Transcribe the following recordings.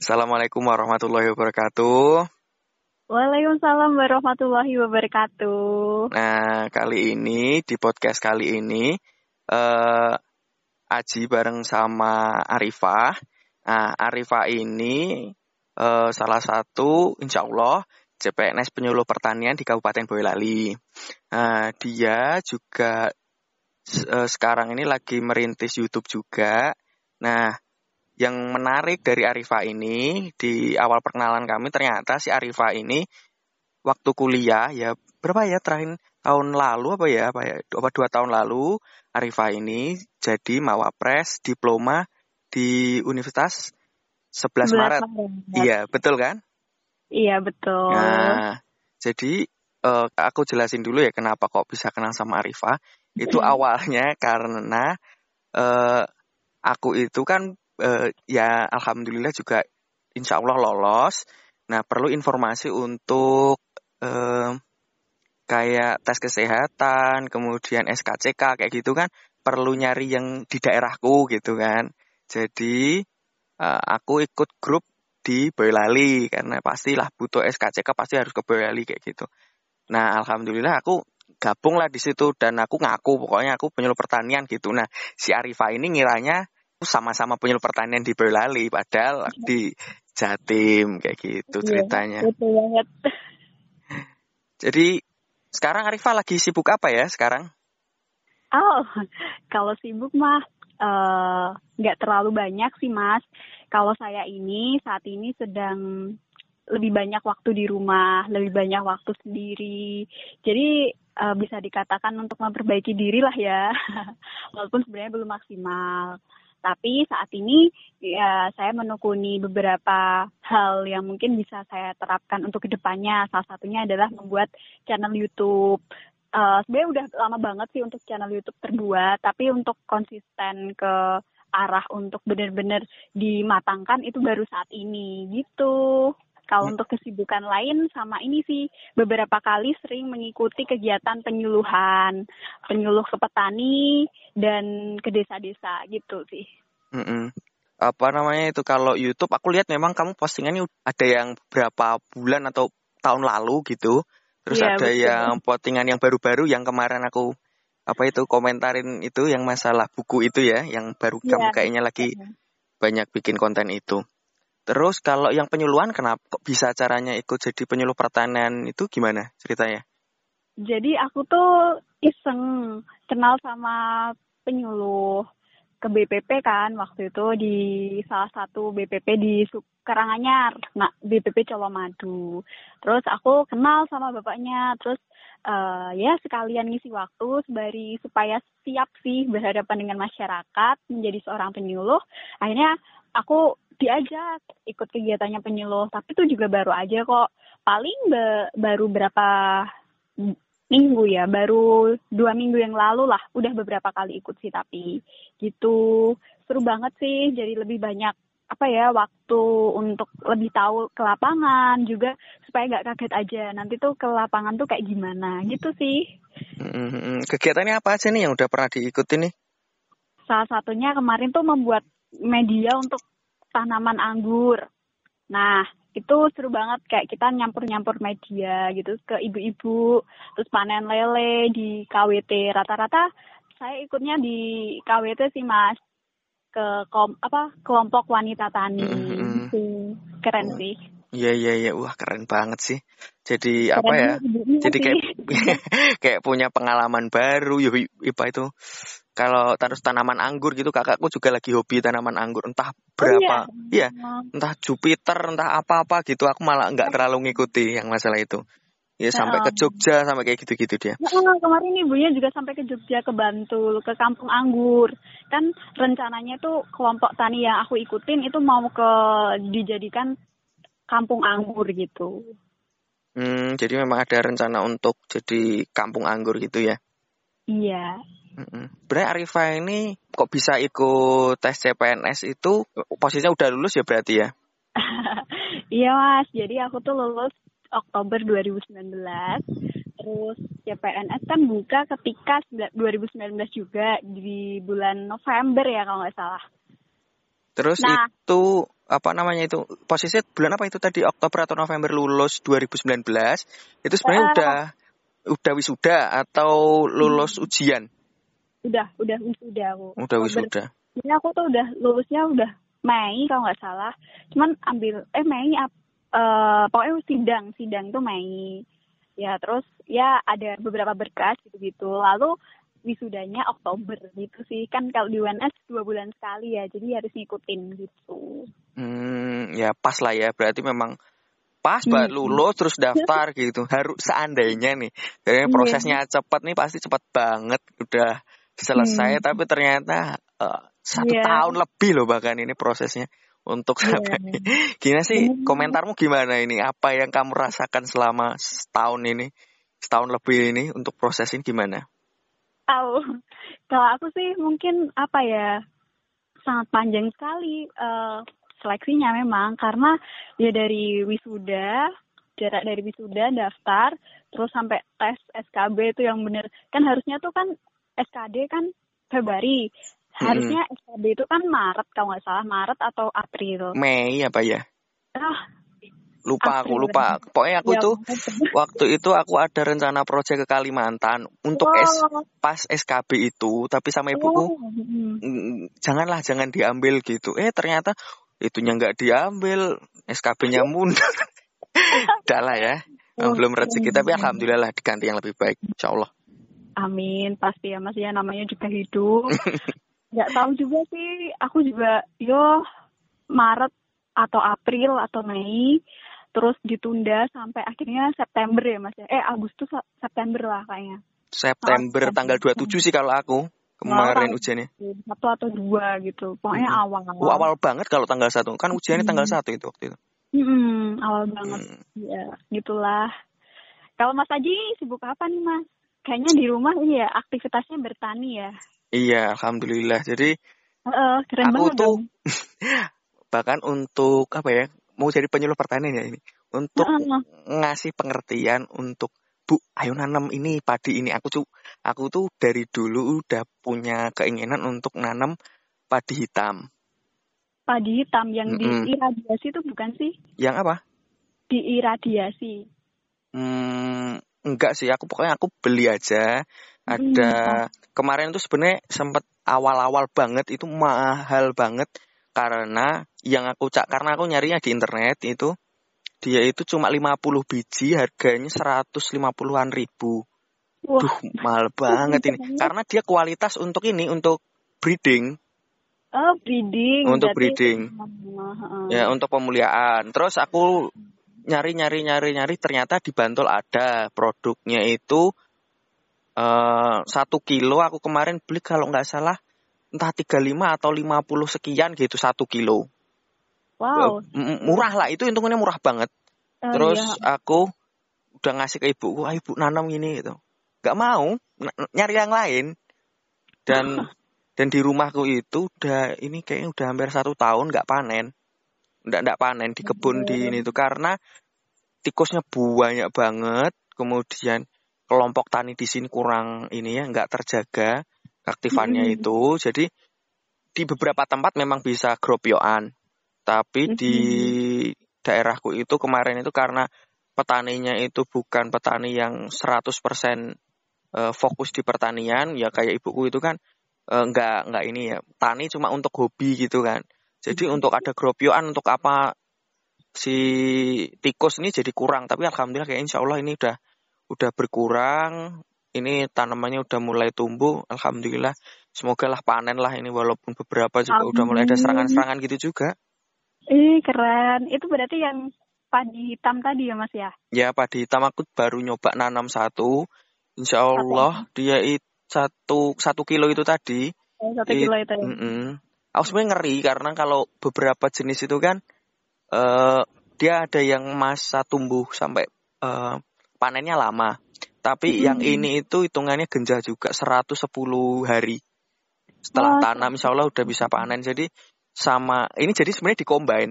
Assalamualaikum warahmatullahi wabarakatuh. Waalaikumsalam warahmatullahi wabarakatuh. Nah, kali ini di podcast kali ini uh, Aji bareng sama Arifah. Nah, Arifah ini uh, salah satu insya Allah CPNS penyuluh pertanian di Kabupaten Boyolali. Nah, dia juga uh, sekarang ini lagi merintis YouTube juga. Nah, yang menarik dari Arifah ini di awal perkenalan kami ternyata si Arifah ini waktu kuliah ya berapa ya terakhir tahun lalu apa ya apa ya apa dua tahun lalu Arifah ini jadi mawapres diploma di Universitas 11 Maret. Maret. Iya, betul kan? Iya, betul. Nah, jadi uh, aku jelasin dulu ya kenapa kok bisa kenal sama Arifah. Itu awalnya karena uh, aku itu kan uh, ya alhamdulillah juga insya Allah lolos. Nah, perlu informasi untuk uh, kayak tes kesehatan, kemudian SKCK kayak gitu kan perlu nyari yang di daerahku gitu kan. Jadi uh, aku ikut grup di Boyolali karena pastilah butuh SKCK pasti harus ke Boyolali kayak gitu. Nah, alhamdulillah aku gabung lah di situ dan aku ngaku pokoknya aku penyuluh pertanian gitu. Nah, si Arifa ini ngiranya sama-sama penyuluh pertanian di Boyolali padahal di Jatim kayak gitu iya, ceritanya. betul banget. Jadi sekarang Arifah lagi sibuk apa ya sekarang? Oh, kalau sibuk mah eh, nggak uh, terlalu banyak sih mas. Kalau saya ini saat ini sedang lebih banyak waktu di rumah, lebih banyak waktu sendiri. Jadi uh, bisa dikatakan untuk memperbaiki diri lah ya, walaupun sebenarnya belum maksimal. Tapi saat ini ya saya menekuni beberapa hal yang mungkin bisa saya terapkan untuk ke depannya. Salah satunya adalah membuat channel YouTube. Uh, sebenarnya udah lama banget sih untuk channel YouTube terbuat, tapi untuk konsisten ke arah untuk benar-benar dimatangkan itu baru saat ini gitu. Kalau hmm. untuk kesibukan lain sama ini sih beberapa kali sering mengikuti kegiatan penyuluhan, penyuluh ke petani dan ke desa-desa gitu sih. Mm -mm. Apa namanya itu kalau YouTube aku lihat memang kamu postingannya ada yang berapa bulan atau tahun lalu gitu. Terus ya, ada betul. yang postingan yang baru-baru yang kemarin aku apa itu komentarin itu yang masalah buku itu ya, yang baru ya, kamu kayaknya lagi banyak bikin konten itu. Terus kalau yang penyuluhan kenapa kok bisa caranya ikut jadi penyuluh pertanian itu gimana ceritanya? Jadi aku tuh iseng kenal sama penyuluh ke BPP kan waktu itu di salah satu BPP di Karanganyar, nah BPP Colomadu. Terus aku kenal sama bapaknya, terus uh, ya sekalian ngisi waktu sembari supaya siap sih berhadapan dengan masyarakat menjadi seorang penyuluh. Akhirnya aku diajak ikut kegiatannya penyuluh tapi itu juga baru aja kok. Paling be baru berapa minggu ya baru dua minggu yang lalu lah. Udah beberapa kali ikut sih tapi gitu. Seru banget sih jadi lebih banyak apa ya waktu untuk lebih tahu ke lapangan juga supaya nggak kaget aja. Nanti tuh ke lapangan tuh kayak gimana gitu sih. Kegiatannya apa aja nih yang udah pernah diikuti nih? Salah satunya kemarin tuh membuat media untuk tanaman anggur. Nah, itu seru banget kayak kita nyampur-nyampur media gitu ke ibu-ibu, terus panen lele di KWT. Rata-rata saya ikutnya di KWT sih Mas ke kom, apa kelompok wanita tani. Mm -hmm. Keren sih. Iya iya iya, wah keren banget sih. Jadi keren apa ya? Jadi kayak kayak punya pengalaman baru, ya IPA itu. Kalau terus tanaman anggur gitu kakakku juga lagi hobi tanaman anggur. Entah berapa oh, iya? ya entah Jupiter entah apa-apa gitu. Aku malah nggak terlalu ngikuti yang masalah itu. Ya sampai ke Jogja sampai kayak gitu-gitu dia. Nah, kemarin ibunya juga sampai ke Jogja ke Bantul ke kampung anggur. Kan rencananya tuh kelompok tani yang aku ikutin itu mau ke dijadikan kampung anggur gitu hmm jadi memang ada rencana untuk jadi kampung anggur gitu ya iya Berarti Arifa ini kok bisa ikut tes CPNS itu posisinya udah lulus ya berarti ya? iya mas, jadi aku tuh lulus Oktober 2019. Terus CPNS kan buka ketika 2019 juga di bulan November ya kalau nggak salah. Terus Nah. itu apa namanya itu posisi bulan apa itu tadi Oktober atau November lulus 2019 itu sebenarnya Eh. udah udah wisuda atau lulus ujian udah udah wisuda aku udah wisuda Jadi aku tuh udah lulusnya udah Mei kalau nggak salah. Cuman ambil eh Mei ap- eh pokoknya sidang sidang tuh Mei. Ya terus ya ada beberapa berkas gitu-gitu. Lalu wisudanya Oktober gitu sih. Kan kalau di UNS dua bulan sekali ya. Jadi harus ngikutin gitu. hmm ya pas lah ya berarti memang pas Hmm. banget lulus terus daftar gitu harus seandainya nih jadi Iya. prosesnya cepat nih pasti cepat banget udah selesai Hmm. tapi ternyata eh, satu Iya. tahun lebih loh bahkan ini prosesnya untuk Iya. sampai Gimana sih Hmm. komentarmu gimana ini? Apa yang kamu rasakan selama setahun ini, setahun lebih ini untuk proses ini gimana? Tahu. Kalau aku sih mungkin apa ya sangat panjang sekali eh, seleksinya memang. Karena ya dari wisuda jarak dari wisuda daftar terus sampai tes SKB itu yang bener. Kan harusnya tuh kan SKD kan Februari. Harusnya SKB itu kan Maret kalau nggak salah Maret atau April. Mei apa ya? ah Lupa aku lupa. Pokoknya aku ya, tuh waktu itu aku ada rencana proyek ke Kalimantan untuk Wow. pas SKB itu, tapi sama ibuku Wow. Mm. "Mm, janganlah jangan diambil gitu. Eh ternyata itunya nggak diambil, SKB-nya mundur. Udah lah ya. Oh, Belum rezeki tapi iya. alhamdulillah lah diganti yang lebih baik, insya Allah. Amin, pasti ya Mas ya namanya juga hidup. Nggak tahu juga sih, aku juga yo Maret atau April atau Mei, terus ditunda sampai akhirnya September ya Mas ya. Eh Agustus September lah kayaknya. September Oh, tanggal 27 sih kalau aku kemarin Wow. ujiannya. Satu atau dua gitu. Pokoknya Mm-mm. awal. Oh, awal banget kalau tanggal satu kan ujiannya tanggal Hmm. satu itu waktu itu. Mm-mm, awal banget. Hmm. Ya, gitulah. Kalau Mas Aji sibuk apa nih Mas? Kayaknya di rumah iya aktivitasnya bertani ya. Iya, alhamdulillah. Jadi Heeh, keren Aku banget tuh dong. bahkan untuk apa ya mau jadi penyuluh pertanian ya ini. Untuk ngasih pengertian untuk bu ayo nanam ini padi ini. Aku tuh aku tuh dari dulu udah punya keinginan untuk nanam padi hitam. Padi hitam yang Mm-mm. diiradiasi itu bukan sih? yang apa? Diiradiasi. hmm, enggak sih. Aku pokoknya aku beli aja. Ada kemarin tuh sebenarnya sempat awal-awal banget itu mahal banget karena yang aku cak karena aku nyarinya di internet itu dia itu cuma 50 biji harganya 150-an ribu Wah, Duh mahal banget ini karena dia kualitas untuk ini untuk breeding oh breeding. Untuk Berarti- breeding. Heeh. ya untuk pemuliaan terus aku nyari nyari nyari nyari ternyata di Bantul ada produknya itu eh satu kilo aku kemarin beli kalau nggak salah entah 35 atau 50 sekian gitu satu kilo. Wow. M- murah lah itu hitungannya murah banget. Oh, terus iya. aku udah ngasih ke ibuku ah ibu nanam ini gitu. Nggak mau nyari yang lain. Dan dan di rumahku itu udah ini kayaknya udah hampir satu tahun nggak panen. Nggak nggak panen di kebun di ini tuh karena tikusnya banyak banget. Kemudian kelompok tani di sini kurang ini ya nggak terjaga aktifannya Mm-mm. itu. Jadi di beberapa tempat memang bisa gropioan tapi di daerahku itu kemarin itu karena petaninya itu bukan petani yang 100% eh, fokus di pertanian. Ya kayak ibuku itu kan eh, nggak nggak ini ya tani cuma untuk hobi gitu kan. Jadi untuk ada gropioan untuk apa si tikus ini jadi kurang. Tapi alhamdulillah kayak insya Allah ini udah udah berkurang ini tanamannya udah mulai tumbuh alhamdulillah semoga lah panen lah ini walaupun beberapa juga udah mulai ada Amin. serangan-serangan gitu juga Ih, keren. Itu berarti yang padi hitam tadi ya, Mas ya? ya padi hitam aku baru nyoba nanam satu insya Allah dia itu satu satu kilo itu tadi Oh, Satu kilo itu ya. Mm-mm. Aku sebenarnya ngeri karena kalau beberapa jenis itu kan eh dia ada yang masa tumbuh sampai eh, panennya lama. Tapi Mm-mm. yang ini itu hitungannya genjah juga 110 hari. Setelah Oh, tanam insya Allah udah bisa panen. Jadi sama ini jadi sebenarnya dikombin.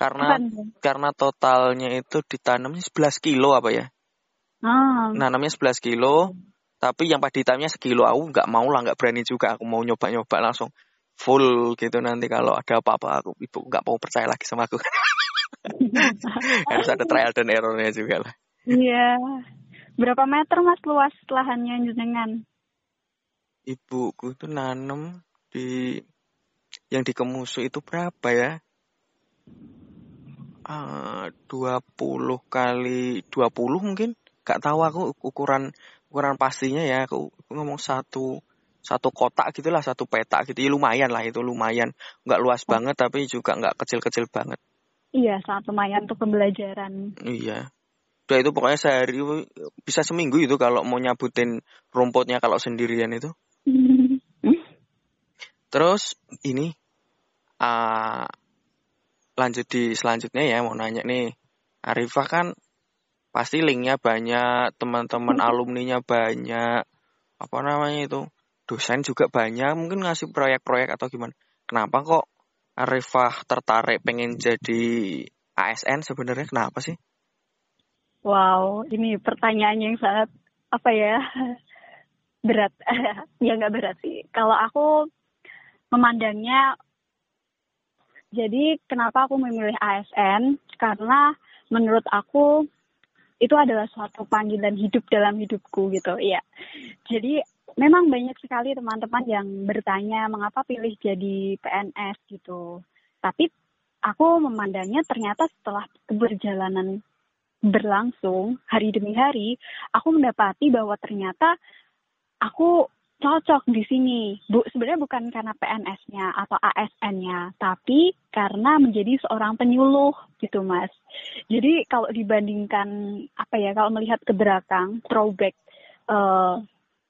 Karena karena totalnya itu ditanamnya 11 kilo apa ya? Ah, Nanamnya 11 kilo, tapi yang padi hitamnya sekilo aku nggak mau lah, nggak berani juga aku mau nyoba-nyoba langsung full gitu nanti kalau ada apa-apa aku ibu nggak mau percaya lagi sama aku harus ada trial dan errornya juga lah iya berapa meter mas luas lahannya jenengan? Ibuku tuh nanem di yang di kemusu itu berapa ya? Ah, dua puluh kali dua puluh mungkin. Gak tahu aku ukuran ukuran pastinya ya. Aku, aku ngomong satu satu kotak gitulah satu petak gitu. Ya lumayan lah itu lumayan. Nggak luas oh. banget tapi juga nggak kecil-kecil banget. Iya sangat lumayan untuk pembelajaran. Iya udah itu pokoknya sehari bisa seminggu itu kalau mau nyabutin rumputnya kalau sendirian itu terus ini uh, lanjut di selanjutnya ya mau nanya nih Arifah kan pasti linknya banyak teman-teman hmm. alumninya banyak apa namanya itu dosen juga banyak mungkin ngasih proyek-proyek atau gimana kenapa kok Arifah tertarik pengen jadi ASN sebenarnya kenapa sih? Wow, ini pertanyaan yang sangat apa ya berat ya nggak berat sih. Kalau aku memandangnya jadi kenapa aku memilih ASN? Karena menurut aku itu adalah suatu panggilan hidup dalam hidupku gitu. Iya. Jadi memang banyak sekali teman-teman yang bertanya mengapa pilih jadi PNS gitu. Tapi aku memandangnya ternyata setelah keberjalanan berlangsung hari demi hari, aku mendapati bahwa ternyata aku cocok di sini. Bu, sebenarnya bukan karena PNS-nya atau ASN-nya, tapi karena menjadi seorang penyuluh gitu, Mas. Jadi kalau dibandingkan apa ya, kalau melihat ke belakang, throwback uh,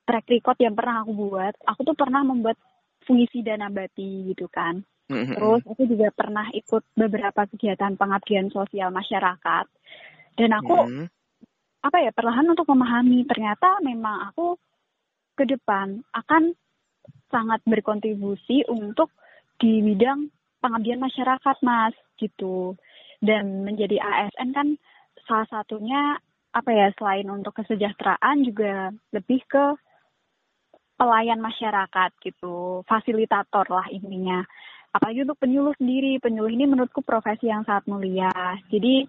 track record yang pernah aku buat, aku tuh pernah membuat fungsi dana bati gitu kan. Mm-hmm. Terus aku juga pernah ikut beberapa kegiatan pengabdian sosial masyarakat. Dan aku mm-hmm. apa ya perlahan untuk memahami ternyata memang aku ke depan akan sangat berkontribusi untuk di bidang pengabdian masyarakat mas gitu dan menjadi ASN kan salah satunya apa ya selain untuk kesejahteraan juga lebih ke pelayan masyarakat gitu fasilitator lah intinya apalagi untuk penyuluh sendiri. Penyuluh ini menurutku profesi yang sangat mulia. Jadi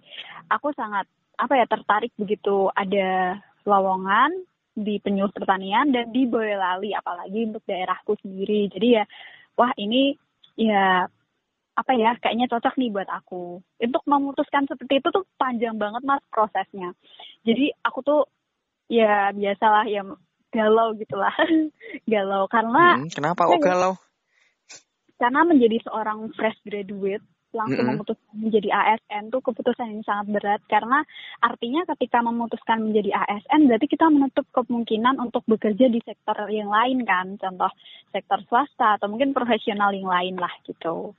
aku sangat apa ya tertarik begitu. Ada lowongan di penyuluh pertanian dan di Boyolali apalagi untuk daerahku sendiri. Jadi ya wah ini ya apa ya kayaknya cocok nih buat aku. Untuk memutuskan seperti itu tuh panjang banget mas prosesnya. Jadi aku tuh ya biasalah ya galau gitulah. Galau karena hmm, kenapa kok galau karena menjadi seorang fresh graduate langsung mm -hmm. memutuskan menjadi ASN tuh keputusan yang sangat berat karena artinya ketika memutuskan menjadi ASN berarti kita menutup kemungkinan untuk bekerja di sektor yang lain kan contoh sektor swasta atau mungkin profesional yang lain lah gitu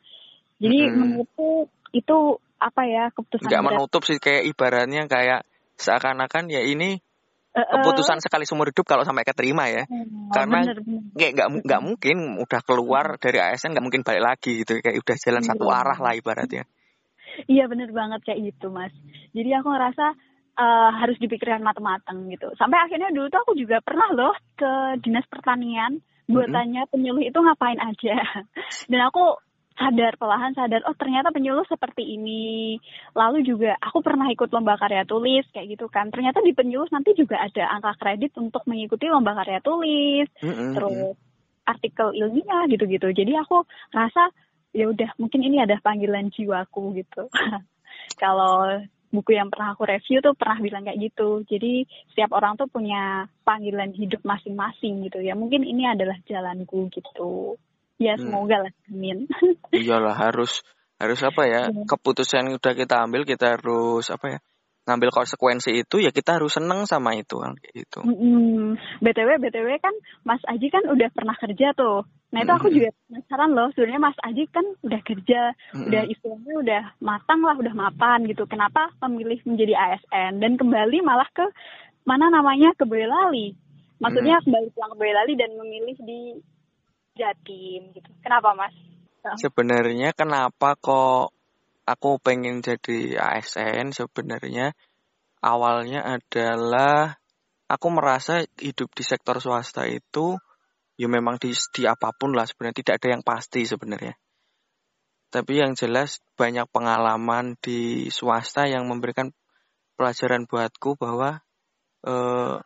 jadi mm -hmm. menurutku itu apa ya keputusan nggak menutup sih kayak ibaratnya kayak seakan-akan ya ini keputusan sekali seumur hidup kalau sampai keterima ya. Oh, karena kayak nggak nggak mungkin udah keluar dari ASN nggak mungkin balik lagi gitu. Kayak udah jalan satu arah lah ibaratnya. Iya bener banget kayak gitu mas. Jadi aku ngerasa uh, harus dipikirkan matang-matang gitu. Sampai akhirnya dulu tuh aku juga pernah loh ke dinas pertanian buat mm -hmm. tanya penyuluh itu ngapain aja. Dan aku sadar pelahan sadar oh ternyata penyuluh seperti ini. Lalu juga aku pernah ikut lomba karya tulis kayak gitu kan. Ternyata di penyuluh nanti juga ada angka kredit untuk mengikuti lomba karya tulis mm-hmm. terus artikel ilmiah gitu-gitu. Jadi aku rasa ya udah mungkin ini ada panggilan jiwaku gitu. Kalau buku yang pernah aku review tuh pernah bilang kayak gitu. Jadi setiap orang tuh punya panggilan hidup masing-masing gitu. Ya mungkin ini adalah jalanku gitu ya hmm. semoga lah. Amin. Iyalah harus harus apa ya iya. keputusan yang udah kita ambil kita harus apa ya ngambil konsekuensi itu ya kita harus seneng sama itu kan itu mm btw btw kan Mas Aji kan udah pernah kerja tuh. Nah itu aku juga penasaran loh sebenarnya Mas Aji kan udah kerja mm udah istilahnya udah matang lah udah mapan gitu. Kenapa memilih menjadi ASN dan kembali malah ke mana namanya ke Boyolali. Maksudnya mm kembali pulang ke Boyolali dan memilih di Jatim gitu. Kenapa Mas? Sebenarnya kenapa kok aku pengen jadi ASN sebenarnya awalnya adalah aku merasa hidup di sektor swasta itu ya memang di, di apa pun lah sebenarnya tidak ada yang pasti sebenarnya. Tapi yang jelas banyak pengalaman di swasta yang memberikan pelajaran buatku bahwa eh,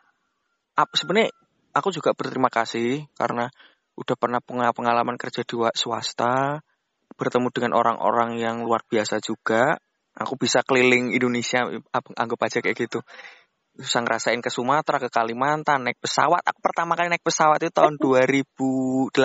sebenarnya aku juga berterima kasih karena udah pernah pengalaman kerja di swasta, bertemu dengan orang-orang yang luar biasa juga. Aku bisa keliling Indonesia, anggap aja kayak gitu bisa ngerasain ke Sumatera, ke Kalimantan, naik pesawat. Aku pertama kali naik pesawat itu tahun 2018.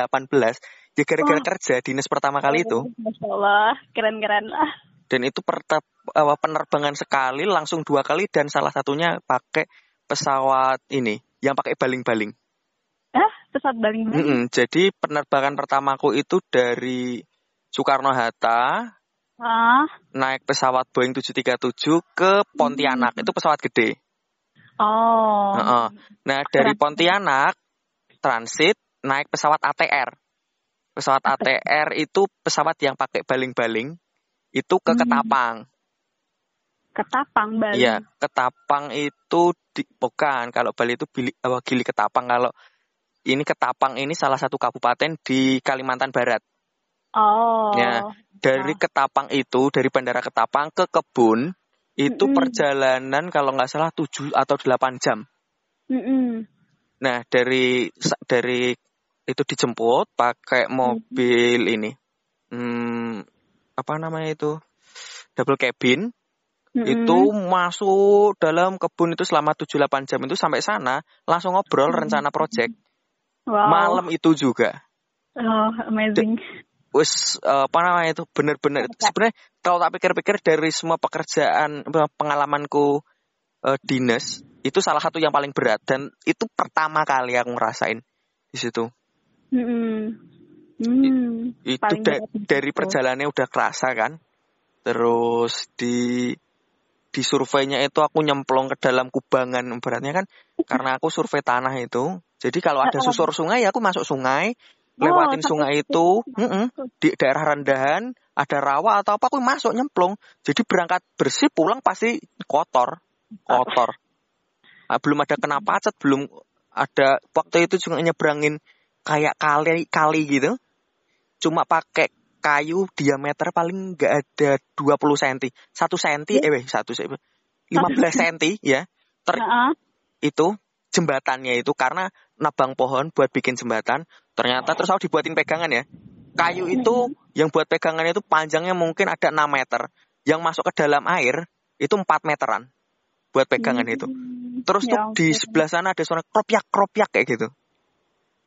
Ya gara-gara kerja dinas pertama kali itu. Masya Allah, keren-keren lah. Dan itu penerbangan sekali, langsung dua kali, dan salah satunya pakai pesawat ini, yang pakai baling-baling. Pesawat baling-baling? Mm -mm, jadi penerbangan pertamaku itu dari Soekarno-Hatta, ah. naik pesawat Boeing 737 ke Pontianak, hmm. itu pesawat gede. Oh. Nah, nah dari Pontianak transit naik pesawat ATR. Pesawat ATR itu pesawat yang pakai baling-baling itu ke hmm. Ketapang. Ketapang Bali. Iya, Ketapang itu di, bukan kalau Bali itu Bili, oh, Gili Ketapang kalau ini Ketapang ini salah satu kabupaten di Kalimantan Barat. Oh. Ya, dari oh. Ketapang itu dari Bandara Ketapang ke kebun itu mm -hmm. perjalanan kalau nggak salah 7 atau 8 jam. Mm -hmm. Nah, dari dari itu dijemput pakai mobil mm -hmm. ini. Hmm, apa namanya itu? Double cabin. Mm -hmm. Itu masuk dalam kebun itu selama 7 8 jam itu sampai sana langsung ngobrol mm -hmm. rencana project. Wow. Malam itu juga. Oh, amazing wis uh, apa namanya itu benar-benar sebenarnya kalau tak pikir-pikir dari semua pekerjaan pengalamanku uh, dinas itu salah satu yang paling berat dan itu pertama kali aku ngerasain di situ. Hmm. Hmm, itu da dari perjalanannya udah kerasa kan. Terus di di surveinya itu aku nyemplung ke dalam kubangan beratnya kan karena aku survei tanah itu. Jadi kalau ada susur sungai ya aku masuk sungai, lewatin oh, sungai itu, mm -mm, di daerah rendahan ada rawa atau apa aku masuk nyemplung. Jadi berangkat bersih pulang pasti kotor, kotor. Nah, belum ada kena pacet, belum ada waktu itu juga nyebrangin kayak kali kali gitu. Cuma pakai kayu diameter paling nggak ada 20 cm. Satu cm, eh satu cm. 15 cm ya. Ter, itu jembatannya itu karena nabang pohon buat bikin jembatan ternyata terus aku dibuatin pegangan ya. Kayu itu yang buat pegangan itu panjangnya mungkin ada 6 meter. Yang masuk ke dalam air itu 4 meteran buat pegangan itu. Terus tuh ya di sebelah sana ada suara kropyak kayak gitu.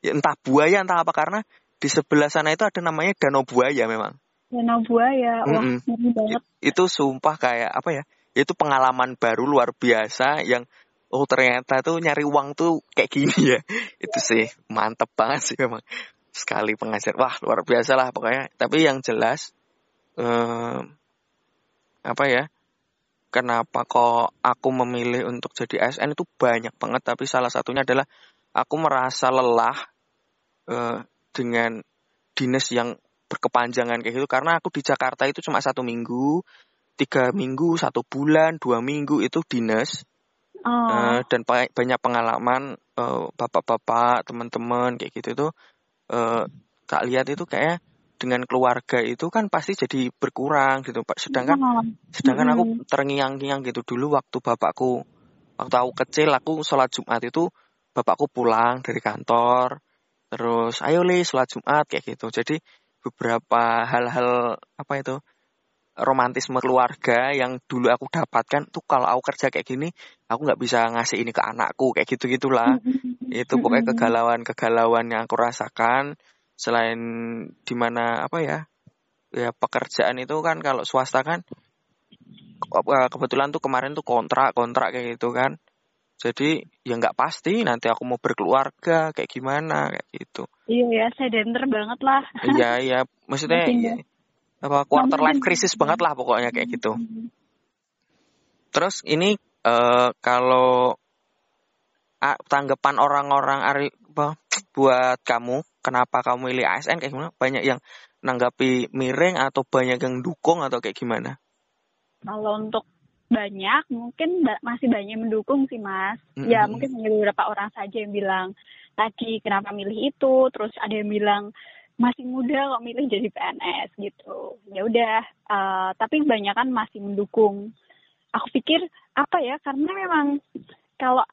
Ya, entah buaya entah apa karena di sebelah sana itu ada namanya danau buaya memang. Danau buaya wah mm -mm. banget. Itu sumpah kayak apa ya itu pengalaman baru luar biasa yang oh ternyata tuh nyari uang tuh kayak gini ya. Itu sih mantep banget sih memang. Sekali pengajar wah luar biasa lah pokoknya. Tapi yang jelas eh, apa ya kenapa kok aku memilih untuk jadi ASN itu banyak banget. Tapi salah satunya adalah aku merasa lelah eh, dengan dinas yang berkepanjangan kayak gitu. Karena aku di Jakarta itu cuma satu minggu tiga minggu satu bulan dua minggu itu dinas Oh. Uh, dan banyak pengalaman uh, bapak-bapak, teman-teman kayak gitu tuh uh, Kak lihat itu kayak dengan keluarga itu kan pasti jadi berkurang gitu Pak. Sedangkan oh. sedangkan aku terngiang-ngiang gitu dulu waktu bapakku waktu aku kecil aku sholat Jumat itu bapakku pulang dari kantor terus ayo li sholat Jumat kayak gitu. Jadi beberapa hal-hal apa itu romantisme keluarga yang dulu aku dapatkan tuh kalau aku kerja kayak gini aku nggak bisa ngasih ini ke anakku kayak gitu gitulah itu pokoknya kegalauan kegalauan yang aku rasakan. Selain di mana apa ya ya pekerjaan itu kan kalau swasta kan kebetulan tuh kemarin tuh kontrak kontrak kayak gitu kan. Jadi ya nggak pasti nanti aku mau berkeluarga kayak gimana kayak gitu. Iya ya sedenter banget lah. Iya iya. Maksudnya apa quarter life crisis banget lah pokoknya kayak gitu. Terus ini uh, kalau uh, tanggapan orang-orang Ari buat kamu kenapa kamu milih ASN kayak gimana? Banyak yang nanggapi miring atau banyak yang dukung atau kayak gimana? Kalau untuk banyak mungkin masih banyak yang mendukung sih mas. Mm -hmm. Ya mungkin hanya beberapa orang saja yang bilang tadi kenapa milih itu terus ada yang bilang masih muda kok milih jadi PNS gitu ya udah uh, tapi banyak kan masih mendukung aku pikir apa ya karena memang kalau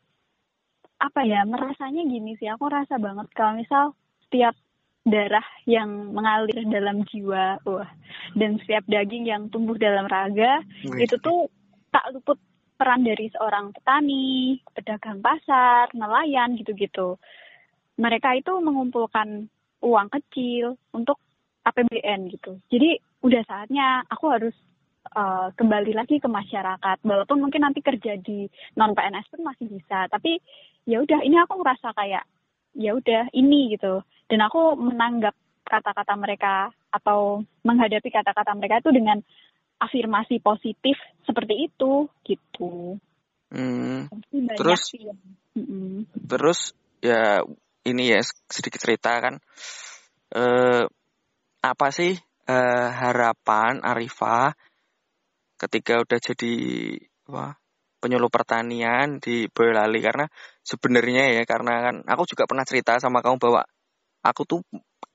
apa ya merasanya gini sih aku rasa banget kalau misal setiap darah yang mengalir dalam jiwa wah dan setiap daging yang tumbuh dalam raga Wih. itu tuh tak luput peran dari seorang petani, pedagang pasar, nelayan gitu-gitu. Mereka itu mengumpulkan uang kecil untuk APBN gitu. Jadi udah saatnya aku harus uh, kembali lagi ke masyarakat. Walaupun mungkin nanti kerja di non PNS pun masih bisa. Tapi ya udah ini aku ngerasa kayak ya udah ini gitu. Dan aku menanggap kata-kata mereka atau menghadapi kata-kata mereka itu dengan afirmasi positif seperti itu gitu. Hmm. Terus sih, terus ya ini ya sedikit cerita kan. Eh, apa sih eh, harapan Arifa ketika udah jadi wah penyuluh pertanian di Boyolali? Karena sebenarnya ya karena kan aku juga pernah cerita sama kamu bahwa aku tuh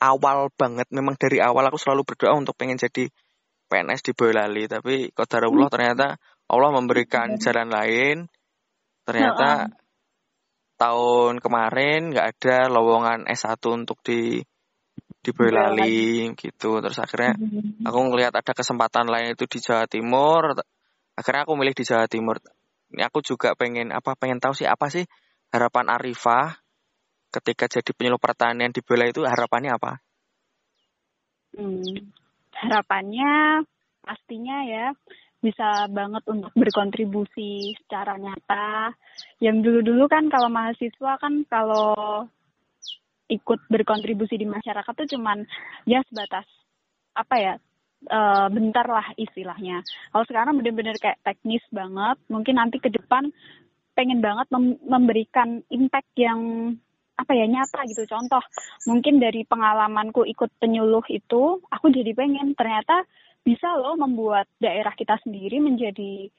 awal banget memang dari awal aku selalu berdoa untuk pengen jadi PNS di Boyolali. Tapi qadarullah hmm. ternyata Allah memberikan jalan lain. Ternyata tahun kemarin nggak ada lowongan S1 untuk di di Boyolali gitu terus akhirnya hmm. aku ngelihat ada kesempatan lain itu di Jawa Timur akhirnya aku milih di Jawa Timur ini aku juga pengen apa pengen tahu sih apa sih harapan Arifah ketika jadi penyuluh pertanian di Boyolali itu harapannya apa? Hmm, harapannya pastinya ya bisa banget untuk berkontribusi secara nyata. Yang dulu-dulu kan kalau mahasiswa kan kalau ikut berkontribusi di masyarakat tuh cuman ya sebatas apa ya e, bentar lah istilahnya. Kalau sekarang bener-bener kayak teknis banget, mungkin nanti ke depan pengen banget mem memberikan impact yang apa ya nyata gitu contoh mungkin dari pengalamanku ikut penyuluh itu aku jadi pengen ternyata bisa loh membuat daerah kita sendiri menjadi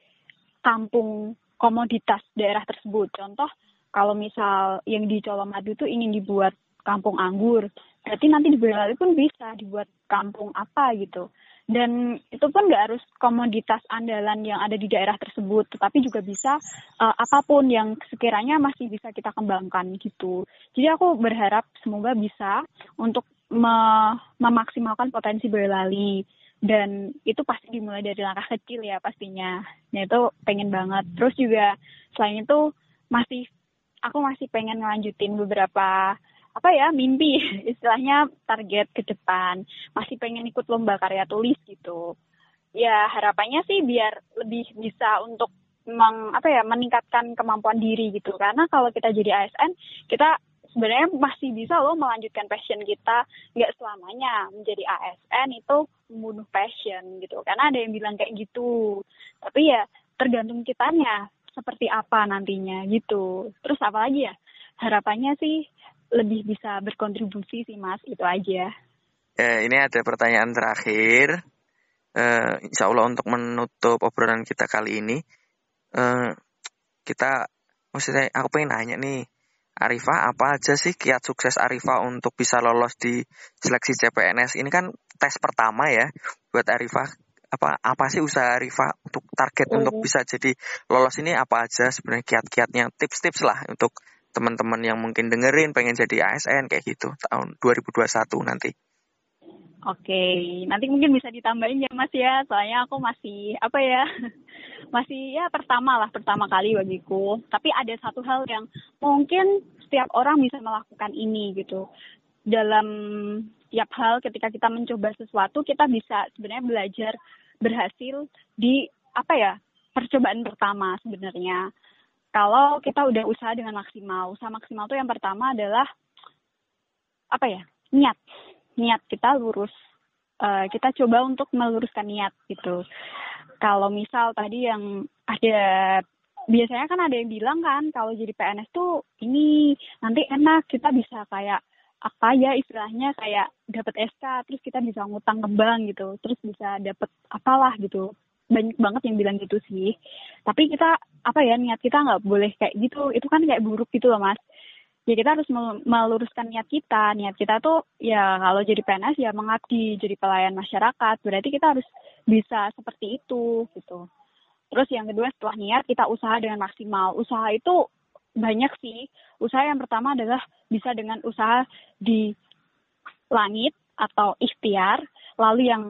kampung komoditas daerah tersebut. Contoh kalau misal yang di Colomadu itu ingin dibuat kampung anggur berarti nanti di Boyolali pun bisa dibuat kampung apa gitu. Dan itu pun nggak harus komoditas andalan yang ada di daerah tersebut tetapi juga bisa uh, apa pun yang sekiranya masih bisa kita kembangkan gitu. Jadi aku berharap semoga bisa untuk me memaksimalkan potensi Boyolali dan itu pasti dimulai dari langkah kecil ya pastinya. Nah itu pengen banget. Terus juga selain itu masih aku masih pengen ngelanjutin beberapa apa ya mimpi. Istilahnya target ke depan. Masih pengen ikut lomba karya tulis gitu. Ya harapannya sih biar lebih bisa untuk meng, apa ya meningkatkan kemampuan diri gitu. Karena kalau kita jadi ASN kita sebenarnya masih bisa loh melanjutkan passion kita. Nggak selamanya menjadi ASN itu membunuh passion gitu. Karena ada yang bilang kayak gitu. Tapi ya tergantung kitanya. Seperti apa nantinya gitu. Terus apa lagi ya? Harapannya sih lebih bisa berkontribusi sih mas. Itu aja. Eh, ini ada pertanyaan terakhir. Eh, insya Allah untuk menutup obrolan kita kali ini. Eh, kita maksudnya aku pengen nanya nih Arifah apa aja sih kiat sukses Arifah untuk bisa lolos di seleksi CPNS ini kan tes pertama ya buat Arifah. Apa apa sih usaha Arifah untuk target mm. untuk bisa jadi lolos ini? Apa aja sebenarnya kiat-kiatnya? Tips-tips lah untuk teman-teman yang mungkin dengerin pengen jadi ASN kayak gitu tahun 2021 nanti. Oke, nanti mungkin bisa ditambahin ya Mas ya, soalnya aku masih apa ya, masih ya pertama lah pertama kali bagiku. Tapi ada satu hal yang mungkin setiap orang bisa melakukan ini gitu. Dalam setiap hal ketika kita mencoba sesuatu, kita bisa sebenarnya belajar berhasil di apa ya percobaan pertama sebenarnya kalau kita udah usaha dengan maksimal. Usaha maksimal tuh yang pertama adalah apa ya? Niat. Niat kita lurus. Uh, kita coba untuk meluruskan niat gitu. Kalau misal tadi yang ada biasanya kan ada yang bilang kan kalau jadi PNS tuh ini nanti enak kita bisa kayak apa ya istilahnya kayak dapat SK terus kita bisa ngutang ke bank gitu terus bisa dapat apalah gitu banyak banget yang bilang gitu sih tapi kita apa ya niat kita nggak boleh kayak gitu itu kan kayak buruk gitu loh mas ya kita harus meluruskan niat kita. Niat kita tuh ya kalau jadi PNS ya mengabdi, jadi pelayan masyarakat. Berarti kita harus bisa seperti itu gitu. Terus yang kedua setelah niat kita usaha dengan maksimal. Usaha itu banyak sih. Usaha yang pertama adalah bisa dengan usaha di langit atau ikhtiar. Lalu yang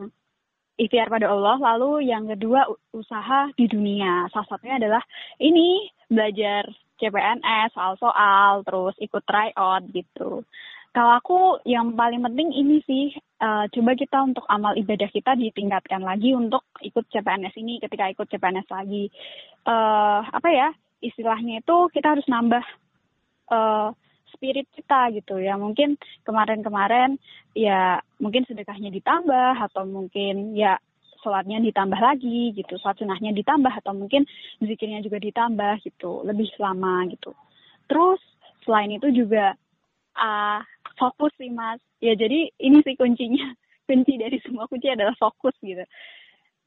ikhtiar pada Allah. Lalu yang kedua usaha di dunia. Salah satunya adalah ini belajar CPNS, soal-soal, terus ikut tryout gitu. Kalau aku yang paling penting ini sih, uh, coba kita untuk amal ibadah kita ditingkatkan lagi untuk ikut CPNS ini ketika ikut CPNS lagi. Uh, apa ya, istilahnya itu kita harus nambah uh, spirit kita gitu ya. Mungkin kemarin-kemarin ya mungkin sedekahnya ditambah atau mungkin ya sholatnya ditambah lagi gitu, sholat sunahnya ditambah atau mungkin zikirnya juga ditambah gitu, lebih lama gitu. Terus selain itu juga uh, fokus sih mas. Ya jadi ini sih kuncinya, kunci dari semua kunci adalah fokus gitu.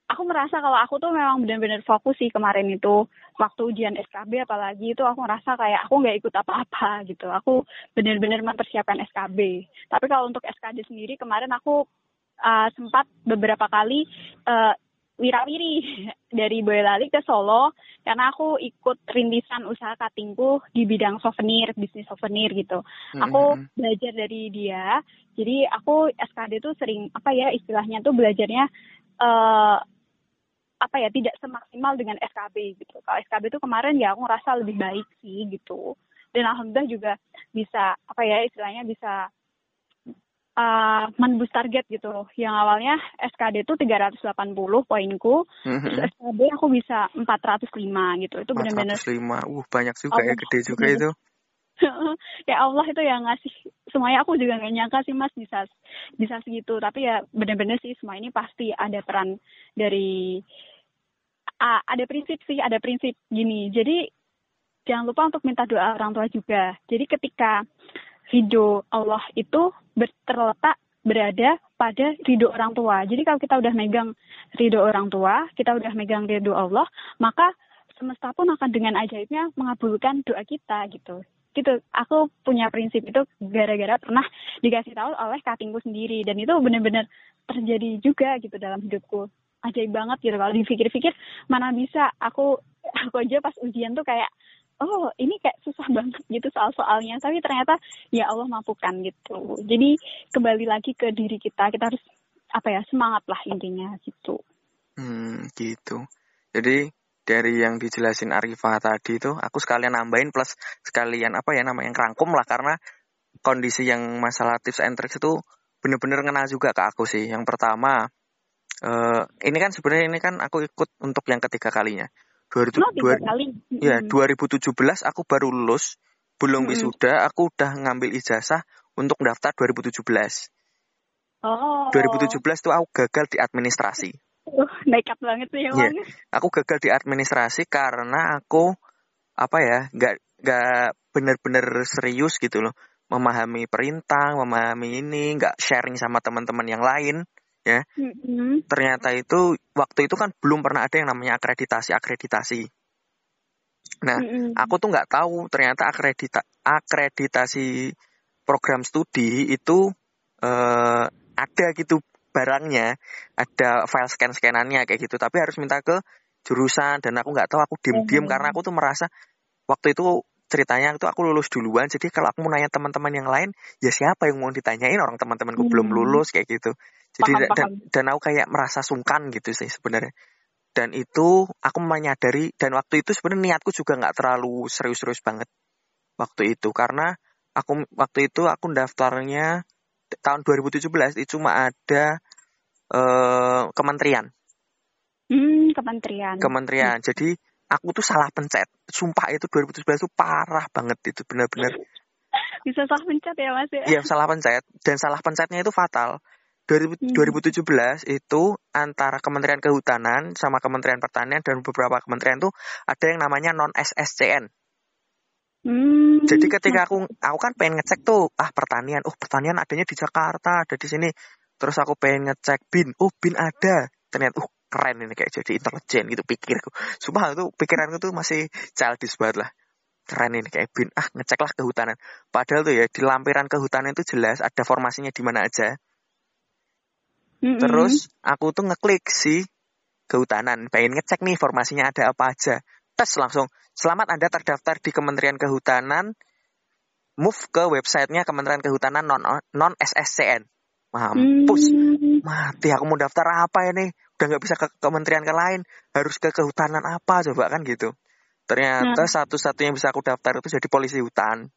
Aku merasa kalau aku tuh memang benar-benar fokus sih kemarin itu waktu ujian SKB apalagi itu aku merasa kayak aku nggak ikut apa-apa gitu. Aku benar-benar mempersiapkan SKB. Tapi kalau untuk SKD sendiri kemarin aku uh, sempat beberapa kali uh, wirawiri dari Boyolali ke Solo karena aku ikut rintisan usaha katingku di bidang souvenir, bisnis souvenir gitu. Mm-hmm. Aku belajar dari dia. Jadi aku SKD itu sering apa ya istilahnya tuh belajarnya uh, apa ya tidak semaksimal dengan SKB gitu. Kalau SKB itu kemarin ya aku ngerasa lebih baik sih gitu. Dan alhamdulillah juga bisa apa ya istilahnya bisa uh, menembus target gitu loh. Yang awalnya SKD itu 380 poinku, mm-hmm. terus SKD aku bisa 405 gitu. Itu benar-benar 405. Uh, banyak juga Allah, ya, gede juga itu. ya Allah itu yang ngasih semuanya aku juga nggak nyangka sih mas bisa bisa segitu tapi ya benar-benar sih semua ini pasti ada peran dari uh, ada prinsip sih ada prinsip gini jadi jangan lupa untuk minta doa orang tua juga jadi ketika ridho Allah itu terletak berada pada ridho orang tua. Jadi kalau kita udah megang ridho orang tua, kita udah megang ridho Allah, maka semesta pun akan dengan ajaibnya mengabulkan doa kita gitu. Gitu. Aku punya prinsip itu gara-gara pernah dikasih tahu oleh katingku sendiri dan itu benar-benar terjadi juga gitu dalam hidupku. Ajaib banget gitu kalau dipikir-pikir mana bisa aku aku aja pas ujian tuh kayak oh ini kayak susah banget gitu soal-soalnya. Tapi ternyata ya Allah mampukan gitu. Jadi kembali lagi ke diri kita. Kita harus apa ya semangat lah intinya gitu. Hmm gitu. Jadi dari yang dijelasin Arifah tadi itu aku sekalian nambahin plus sekalian apa ya namanya rangkum lah. Karena kondisi yang masalah tips and tricks itu bener-bener ngena juga ke aku sih. Yang pertama uh, ini kan sebenarnya ini kan aku ikut untuk yang ketiga kalinya 2000, oh, dua, kali. Ya, 2017 aku baru lulus, belum hmm. wisuda, aku udah ngambil ijazah untuk daftar 2017. Oh. 2017 tuh aku gagal di administrasi. Uh, nekat banget sih emang. Yeah. Aku gagal di administrasi karena aku apa ya, nggak nggak benar-benar serius gitu loh, memahami perintah, memahami ini, nggak sharing sama teman-teman yang lain ya. Mm-hmm. Ternyata itu waktu itu kan belum pernah ada yang namanya akreditasi akreditasi. Nah, mm-hmm. aku tuh nggak tahu ternyata akredita akreditasi program studi itu uh, ada gitu barangnya, ada file scan scanannya kayak gitu. Tapi harus minta ke jurusan dan aku nggak tahu aku diem diem mm-hmm. karena aku tuh merasa waktu itu ceritanya itu aku lulus duluan jadi kalau aku mau nanya teman-teman yang lain ya siapa yang mau ditanyain orang teman-temanku hmm. belum lulus kayak gitu jadi paham, dan, paham. dan aku kayak merasa sungkan gitu sih sebenarnya. Dan itu aku menyadari dan waktu itu sebenarnya niatku juga nggak terlalu serius-serius banget waktu itu karena aku waktu itu aku daftarnya tahun 2017 itu cuma ada uh, kementerian. Hmm, kementerian. Kementerian. Hmm. Jadi aku tuh salah pencet. Sumpah itu 2017 itu parah banget itu benar-benar. Bisa salah pencet ya Mas ya? Iya, salah pencet dan salah pencetnya itu fatal. 2017 hmm. itu antara Kementerian Kehutanan sama Kementerian Pertanian dan beberapa kementerian tuh ada yang namanya non SSCN. Hmm. Jadi ketika aku aku kan pengen ngecek tuh ah pertanian, oh pertanian adanya di Jakarta, ada di sini. Terus aku pengen ngecek bin, oh bin ada. Ternyata uh keren ini kayak jadi intelijen gitu pikirku. Sumpah itu pikiranku tuh masih childish banget lah. keren ini kayak bin ah ngeceklah kehutanan. Padahal tuh ya di lampiran kehutanan itu jelas ada formasinya di mana aja. Mm-mm. terus aku tuh ngeklik si kehutanan. Pengen ngecek nih formasinya ada apa aja. Tes langsung. Selamat anda terdaftar di Kementerian Kehutanan. Move ke websitenya Kementerian Kehutanan non non SSCN mampus. Mm. mati aku mau daftar apa ini udah nggak bisa ke kementerian ke lain harus ke kehutanan apa coba kan gitu. Ternyata satu-satunya yang bisa aku daftar itu jadi polisi hutan.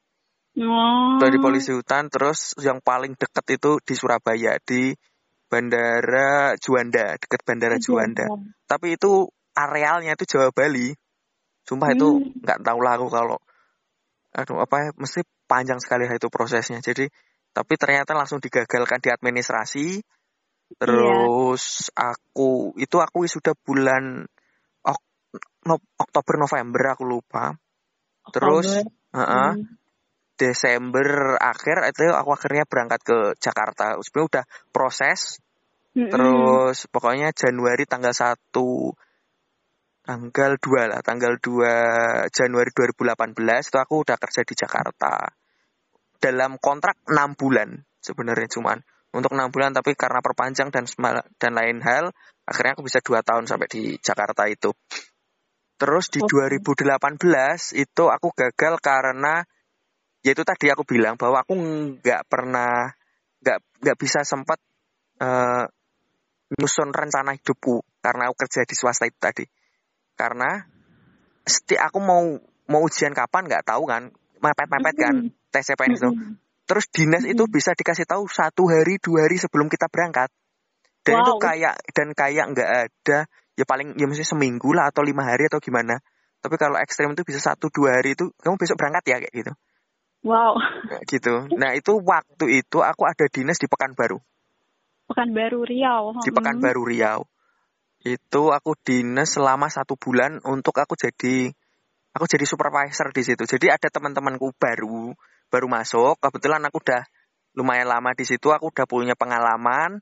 Oh. dari polisi hutan terus yang paling deket itu di Surabaya di Bandara Juanda deket Bandara Juanda. tapi itu arealnya itu Jawa Bali. Sumpah itu Hmm. nggak tahu lah aku kalau aduh apa ya mesti panjang sekali itu prosesnya. Jadi tapi ternyata langsung digagalkan di administrasi terus aku itu aku sudah bulan Ok- No- Oktober November aku lupa terus Oktober. heeh, Hmm. Desember akhir itu aku akhirnya berangkat ke Jakarta sebenarnya udah proses Mm-mm. Terus pokoknya Januari tanggal 1 tanggal 2 lah, tanggal 2 Januari 2018 itu aku udah kerja di Jakarta. Dalam kontrak 6 bulan sebenarnya cuman untuk 6 bulan tapi karena perpanjang dan dan lain hal akhirnya aku bisa 2 tahun sampai di Jakarta itu. Terus di Oke. 2018 itu aku gagal karena yaitu tadi aku bilang bahwa aku nggak pernah nggak nggak bisa sempat eh, nyusun rencana hidupku karena aku kerja di swasta itu tadi. Karena seti aku mau mau ujian kapan nggak tahu kan, mepet-mepet kan Mm-mm. tes CPNS itu. Terus dinas itu Mm-mm. bisa dikasih tahu satu hari dua hari sebelum kita berangkat. Dan itu Wow. kayak dan kayak nggak ada ya paling ya mesti seminggu lah atau lima hari atau gimana. Tapi kalau ekstrim itu bisa satu dua hari itu kamu besok berangkat ya kayak gitu. Wow. Kayak gitu. Nah itu waktu itu aku ada dinas di Pekanbaru. Pekanbaru Riau. di. Pekanbaru Riau. Itu aku dinas selama satu bulan untuk aku jadi aku jadi supervisor di situ. Jadi ada teman-temanku baru baru masuk. Kebetulan aku udah lumayan lama di situ. Aku udah punya pengalaman.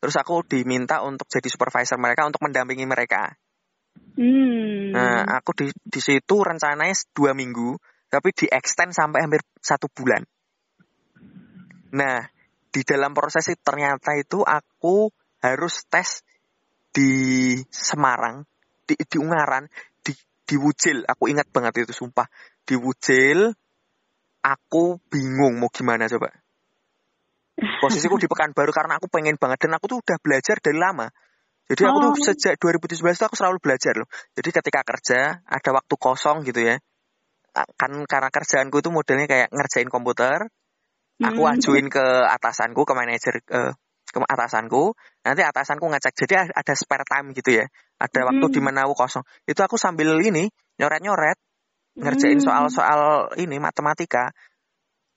Terus aku diminta untuk jadi supervisor mereka untuk mendampingi mereka. Hmm. Nah, aku di di situ rencananya dua minggu, tapi di extend sampai hampir satu bulan. Nah, di dalam proses itu ternyata itu aku harus tes di Semarang, di, di Ungaran, di, di Wujil. Aku ingat banget itu, sumpah. Di Wujil, aku bingung mau gimana coba. Posisiku di Pekanbaru karena aku pengen banget dan aku tuh udah belajar dari lama. Jadi aku tuh Oh. sejak 2017 itu aku selalu belajar loh. Jadi ketika kerja ada waktu kosong gitu ya. Kan karena kerjaanku itu modelnya kayak ngerjain komputer, aku Hmm. ajuin ke atasanku, ke manajer ke, ke atasanku, nanti atasanku ngecek. Jadi ada spare time gitu ya. Ada waktu Hmm. di mana aku kosong. Itu aku sambil ini nyoret-nyoret ngerjain Hmm. soal-soal ini matematika.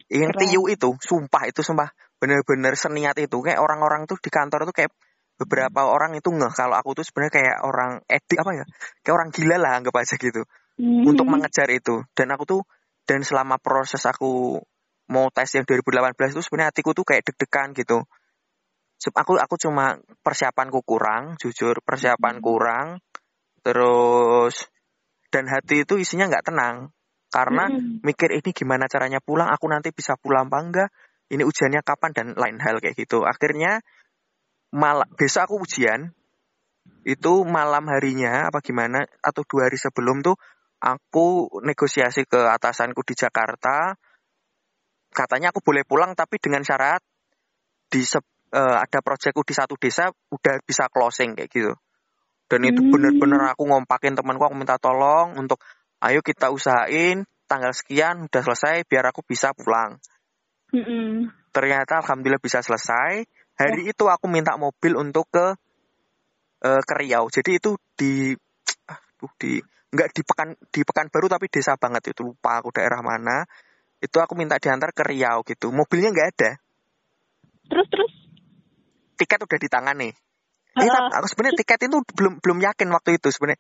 Yang Keren. TIU itu, sumpah itu sumpah bener-bener seniat itu. Kayak orang-orang tuh di kantor tuh kayak beberapa orang itu ngeh kalau aku tuh sebenarnya kayak orang edik apa ya? Kayak orang gila lah anggap aja gitu Hmm. untuk mengejar itu. Dan aku tuh dan selama proses aku mau tes yang 2018 itu sebenarnya hatiku tuh kayak deg-degan gitu. Aku aku cuma persiapanku kurang, jujur persiapan Hmm. kurang. Terus dan hati itu isinya nggak tenang. Karena Hmm. mikir ini gimana caranya pulang, aku nanti bisa pulang apa enggak, ini ujiannya kapan? Dan lain hal kayak gitu. Akhirnya mal besok aku ujian. Itu malam harinya apa gimana atau dua hari sebelum tuh aku negosiasi ke atasanku di Jakarta. Katanya aku boleh pulang tapi dengan syarat di eh, ada proyekku di satu desa udah bisa closing kayak gitu dan itu Hmm. bener-bener aku ngompakin temanku aku minta tolong untuk ayo kita usahain tanggal sekian udah selesai biar aku bisa pulang. Mm-mm. ternyata alhamdulillah bisa selesai. Hari itu aku minta mobil untuk ke eh, ke Riau. Jadi itu di aduh di nggak di pekan di Pekanbaru tapi desa banget itu. Lupa aku daerah mana. Itu aku minta diantar ke Riau gitu. Mobilnya nggak ada. Terus terus. tiket udah di tangan nih Tapi aku sebenarnya tiket itu belum belum yakin waktu itu sebenarnya.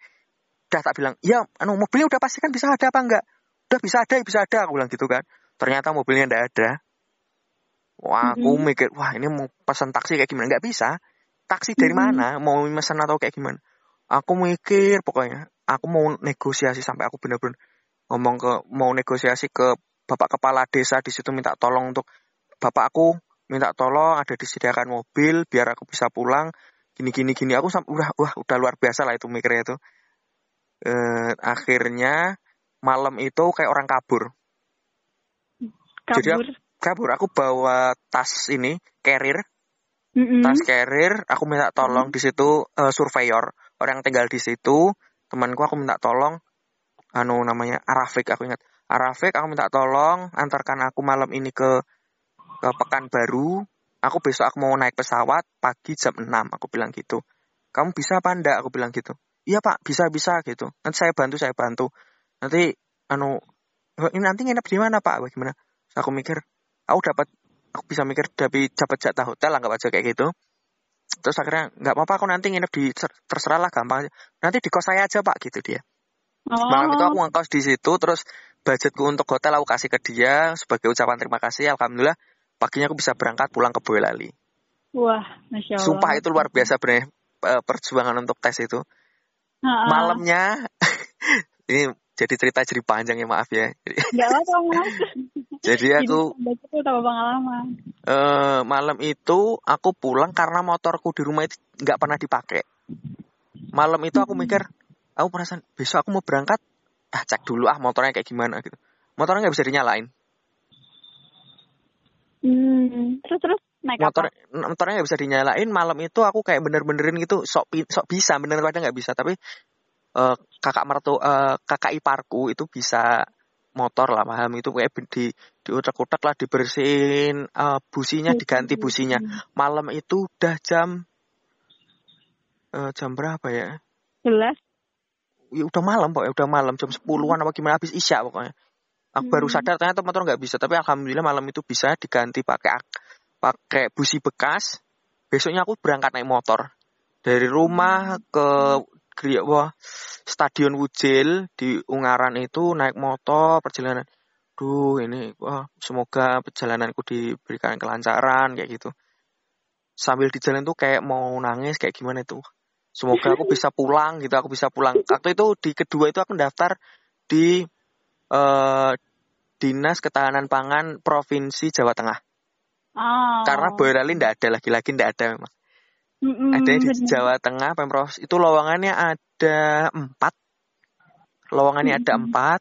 Udah tak bilang ya anu mobilnya udah pasti kan bisa ada apa enggak? Udah bisa ada bisa ada aku bilang gitu kan. Ternyata mobilnya nggak ada. Wah aku Mhm. mikir wah ini mau pesan taksi kayak gimana? Nggak bisa. Taksi dari Mhm. mana? Mau pesan atau kayak gimana? Aku mikir pokoknya aku mau negosiasi sampai aku bener-bener ngomong ke mau negosiasi ke bapak kepala desa di situ minta tolong untuk bapak aku minta tolong ada disediakan mobil biar aku bisa pulang gini gini gini. Aku udah wah udah luar biasa lah itu mikirnya itu. Eh, akhirnya malam itu kayak orang kabur. Kabur. jadi aku, kabur. Aku bawa tas ini carrier. Mm-mm. tas carrier aku minta tolong di situ eh, surveyor. Orang yang tinggal di situ temanku aku minta tolong. Anu namanya Arafik aku ingat. Arafik aku minta tolong antarkan aku malam ini ke ke Pekanbaru aku besok aku mau naik pesawat pagi jam 6 aku bilang gitu. Kamu bisa apa enggak aku bilang gitu. Iya pak bisa bisa gitu. Nanti saya bantu saya bantu. Nanti anu ini nanti nginep di mana pak? Bagaimana? Terus aku mikir aku dapat aku bisa mikir dari dapat jatah hotel anggap aja kayak gitu. Terus akhirnya nggak apa-apa aku nanti nginep di terserah lah gampang aja. Nanti di kos saya aja pak gitu dia. Oh. malam itu aku ngekos di situ terus budgetku untuk hotel aku kasih ke dia sebagai ucapan terima kasih alhamdulillah paginya aku bisa berangkat pulang ke Boyolali. Wah, masya Allah. sumpah itu luar biasa bener perjuangan untuk tes itu. Ha-ha. malamnya ini jadi cerita jadi panjang ya maaf ya. Apa-apa mas. jadi aku Jadi itu tambah pengalaman. eh, malam itu aku pulang karena motorku di rumah itu nggak pernah dipakai. Malam itu aku mikir aku perasaan besok aku mau berangkat? Ah cek dulu ah motornya kayak gimana gitu. Motornya nggak bisa dinyalain Hmm. Terus terus naik motor apa? motornya nggak bisa dinyalain malam itu aku kayak bener-benerin gitu sok sok bisa bener padahal nggak bisa tapi eh, kakak mertu eh, kakak iparku itu bisa motor lah paham itu kayak di diutak-utak lah dibersihin eh, businya diganti businya malam itu udah jam eh, jam berapa ya Jelas. ya udah malam pokoknya udah malam jam 10-an apa gimana habis isya pokoknya aku baru Hmm. sadar ternyata motor nggak bisa tapi alhamdulillah malam itu bisa diganti pakai ak- pakai busi bekas. Besoknya aku berangkat naik motor. Dari rumah ke Gria- wah, stadion Wujil di Ungaran itu naik motor perjalanan. Duh ini wah semoga perjalananku diberikan kelancaran kayak gitu. Sambil di jalan tuh kayak mau nangis kayak gimana itu semoga aku bisa pulang gitu aku bisa pulang. Waktu itu di kedua itu aku daftar di eh, dinas ketahanan pangan provinsi Jawa Tengah Oh. karena Boyolali ndak ada lagi-lagi ndak ada memang Mm-mm, ada di bener. Jawa Tengah pemprov itu lowongannya ada empat lowongannya ada Mm-mm. empat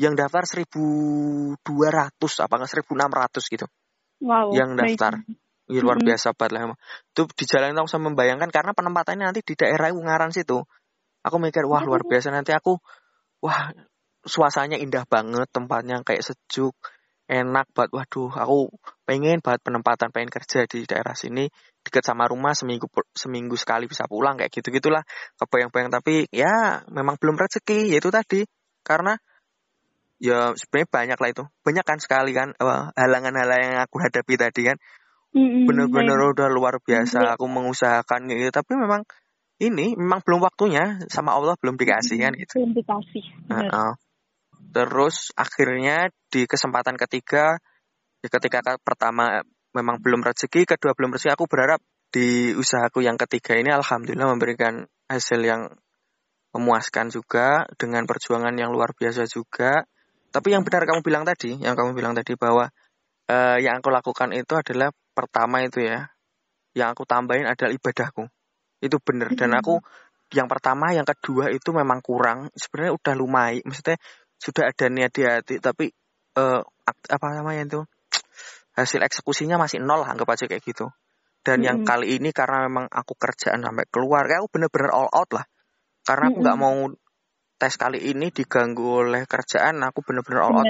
yang daftar 1200 apa enggak 1600 gitu Wow. yang baik. daftar Ya, luar biasa banget lah emang. Itu di jalan itu aku bisa membayangkan karena penempatannya nanti di daerah Ungaran situ. Aku mikir wah luar biasa nanti aku wah suasananya indah banget, tempatnya kayak sejuk, enak banget. Waduh, aku pengen banget penempatan, pengen kerja di daerah sini dekat sama rumah seminggu seminggu sekali bisa pulang kayak gitu gitulah kebayang-bayang. Tapi ya memang belum rezeki yaitu tadi. Karena ya sebenarnya banyak lah itu. Banyak kan sekali kan eh, halangan-halangan yang aku hadapi tadi kan. Bener-bener udah luar biasa aku mengusahakan gitu. Tapi memang ini memang belum waktunya sama Allah belum dikasih kan gitu. Belum dikasih. Bener. Terus akhirnya di kesempatan ketiga ya ketika ka- pertama memang belum rezeki kedua belum rezeki aku berharap di usahaku yang ketiga ini alhamdulillah memberikan hasil yang memuaskan juga dengan perjuangan yang luar biasa juga. Tapi yang benar kamu bilang tadi yang kamu bilang tadi bahwa eh, yang aku lakukan itu adalah pertama itu ya yang aku tambahin adalah ibadahku. Itu benar. Dan Mm-mm. aku yang pertama yang kedua itu memang kurang. Sebenarnya udah lumayan maksudnya sudah ada niat di hati tapi eh, ak- apa namanya itu hasil eksekusinya masih nol anggap aja kayak gitu dan yang Mm-mm. kali ini karena memang aku kerjaan sampai keluar kayak aku bener-bener all out lah karena aku nggak Mm-mm. mau tes kali ini diganggu oleh kerjaan aku bener-bener all out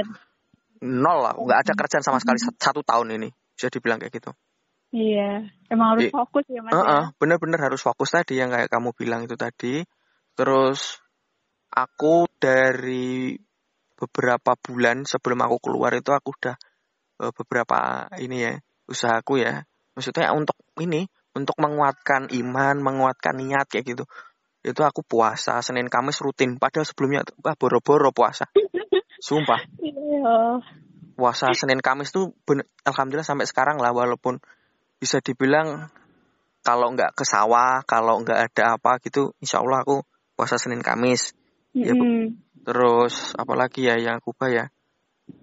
nol lah nggak ada kerjaan sama sekali satu tahun ini bisa dibilang kayak gitu Iya. Emang harus fokus ya mas Heeh, ya. bener-bener harus fokus tadi yang kayak kamu bilang itu tadi. Terus aku dari beberapa bulan sebelum aku keluar itu aku udah eh, beberapa ini ya usahaku ya. Maksudnya untuk ini untuk menguatkan iman, menguatkan niat kayak gitu. Itu aku puasa Senin Kamis rutin. Padahal sebelumnya wah boro-boro puasa. Sumpah, Iya. puasa Senin Kamis tuh bener, alhamdulillah sampai sekarang lah walaupun bisa dibilang kalau nggak ke sawah, kalau nggak ada apa gitu, insya Allah aku puasa Senin Kamis. Ya, terus apalagi ya yang aku ya?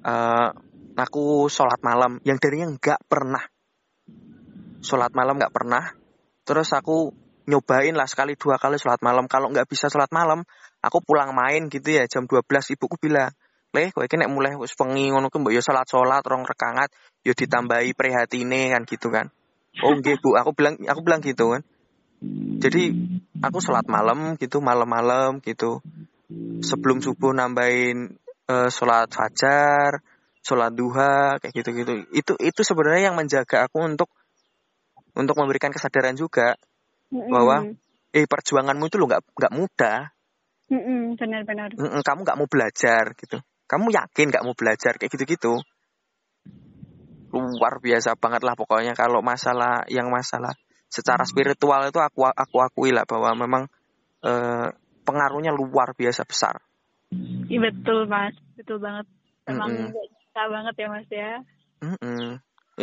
Uh, aku sholat malam. Yang darinya nggak pernah. Sholat malam nggak pernah. Terus aku nyobain lah sekali dua kali sholat malam. Kalau nggak bisa sholat malam aku pulang main gitu ya jam 12 ibuku bilang leh kowe nek mulai wis wengi ngono ku mbok yo salat-salat rong rekangat yo ditambahi prihatine kan gitu kan. Oh nggih Bu. Aku bilang aku bilang gitu kan. Jadi aku sholat malam gitu malam-malam gitu sebelum subuh nambahin uh, sholat fajar sholat duha kayak gitu gitu itu itu sebenarnya yang menjaga aku untuk untuk memberikan kesadaran juga mm-hmm. bahwa eh perjuanganmu itu lo nggak nggak mudah. Mm-hmm, benar-benar. Mm kamu nggak mau belajar gitu. Kamu yakin nggak mau belajar kayak gitu-gitu. Luar biasa banget lah pokoknya kalau masalah yang masalah secara spiritual itu aku aku akui lah bahwa memang eh, pengaruhnya luar biasa besar. Iya betul mas, betul banget. Memang mm -mm. bisa banget ya mas ya. Mm -mm.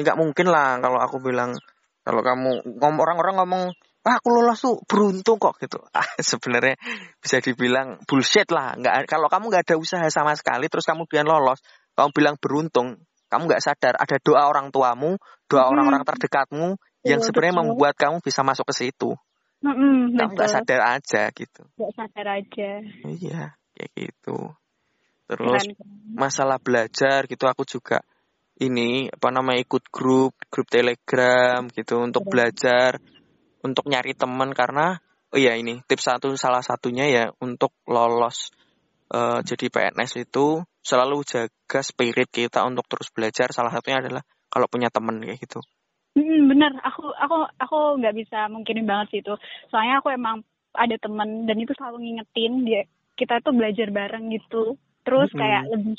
Nggak mungkin lah kalau aku bilang kalau kamu ngom orang-orang ngomong ah, aku lolos tuh beruntung kok gitu. Ah, sebenarnya bisa dibilang bullshit lah. Nggak kalau kamu nggak ada usaha sama sekali terus kamu kemudian lolos, kamu bilang beruntung, kamu nggak sadar ada doa orang tuamu, doa orang-orang hmm. terdekatmu yang ya, sebenarnya membuat kamu bisa masuk ke situ. Mm-mm, kamu nggak sadar aja gitu. Nggak sadar aja. Iya, kayak gitu. Terus Keren. masalah belajar gitu aku juga ini apa namanya ikut grup grup telegram gitu untuk belajar untuk nyari teman karena oh iya ini tips satu salah satunya ya untuk lolos uh, jadi PNS itu selalu jaga spirit kita untuk terus belajar salah satunya adalah kalau punya teman kayak gitu. Hmm, bener, aku aku aku nggak bisa mungkinin banget sih itu. Soalnya aku emang ada teman dan itu selalu ngingetin dia kita tuh belajar bareng gitu. Terus -hmm. kayak lebih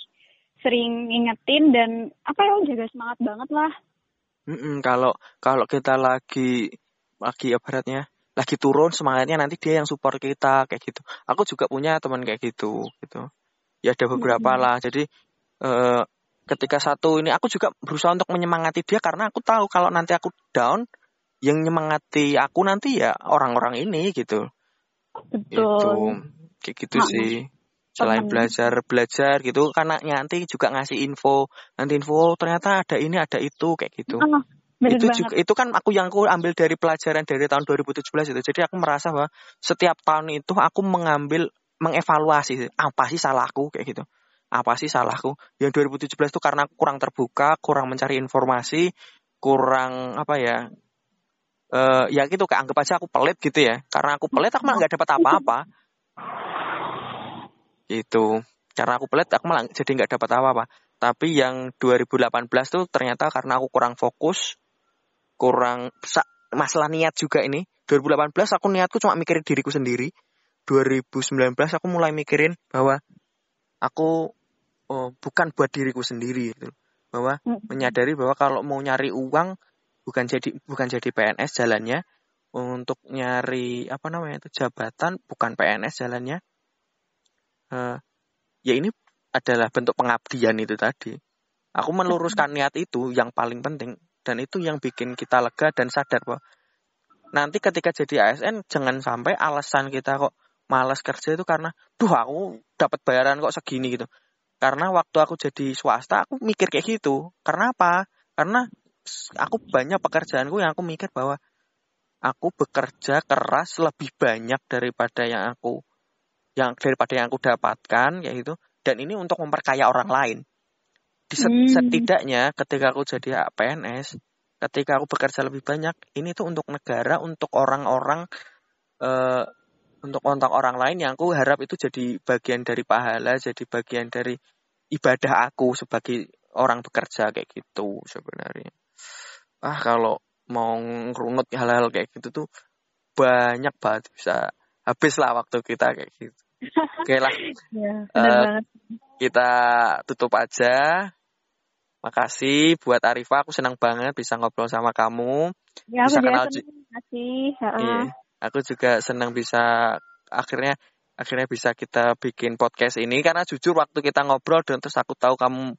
sering ngingetin dan apa ya jaga semangat banget lah. Mm -mm, kalau kalau kita lagi lagi ibaratnya lagi turun semangatnya nanti dia yang support kita kayak gitu. Aku juga punya teman kayak gitu gitu. Ya ada beberapa -hmm. lah. Jadi uh, ketika satu ini aku juga berusaha untuk menyemangati dia karena aku tahu kalau nanti aku down yang menyemangati aku nanti ya orang-orang ini gitu. Betul. Itu kayak gitu nah, sih. Selain belajar belajar gitu karena nanti juga ngasih info, nanti info ternyata ada ini ada itu kayak gitu. Oh, itu banget. juga itu kan aku yang aku ambil dari pelajaran dari tahun 2017 itu. Jadi aku merasa bahwa setiap tahun itu aku mengambil mengevaluasi apa sih salahku kayak gitu apa sih salahku? Yang 2017 itu karena kurang terbuka, kurang mencari informasi, kurang apa ya? Uh, ya gitu kayak anggap aja aku pelit gitu ya. Karena aku pelit aku malah nggak dapat apa-apa. Gitu. Karena aku pelit aku malah jadi nggak dapat apa-apa. Tapi yang 2018 tuh ternyata karena aku kurang fokus, kurang masalah niat juga ini. 2018 aku niatku cuma mikirin diriku sendiri. 2019 aku mulai mikirin bahwa aku oh, bukan buat diriku sendiri gitu. Bahwa hmm. menyadari bahwa kalau mau nyari uang bukan jadi bukan jadi PNS jalannya. Untuk nyari apa namanya itu jabatan bukan PNS jalannya. Uh, ya ini adalah bentuk pengabdian itu tadi. Aku meluruskan niat itu yang paling penting. Dan itu yang bikin kita lega dan sadar bahwa nanti ketika jadi ASN jangan sampai alasan kita kok malas kerja itu karena duh aku dapat bayaran kok segini gitu karena waktu aku jadi swasta aku mikir kayak gitu. Karena apa? Karena aku banyak pekerjaanku yang aku mikir bahwa aku bekerja keras lebih banyak daripada yang aku yang daripada yang aku dapatkan kayak gitu dan ini untuk memperkaya orang lain. Di hmm. setidaknya ketika aku jadi PNS, ketika aku bekerja lebih banyak, ini tuh untuk negara, untuk orang-orang uh, untuk kontak orang lain yang aku harap itu jadi bagian dari pahala, jadi bagian dari ibadah aku sebagai orang bekerja kayak gitu sebenarnya. Ah kalau mau ngerunut hal-hal kayak gitu tuh banyak banget bisa habis lah waktu kita kayak gitu. Oke lah. ya, uh, kita tutup aja. Makasih buat Arifah, aku senang banget bisa ngobrol sama kamu. Ya, bisa kenal juga. Iya, aku juga senang bisa akhirnya akhirnya bisa kita bikin podcast ini karena jujur waktu kita ngobrol dan terus aku tahu kamu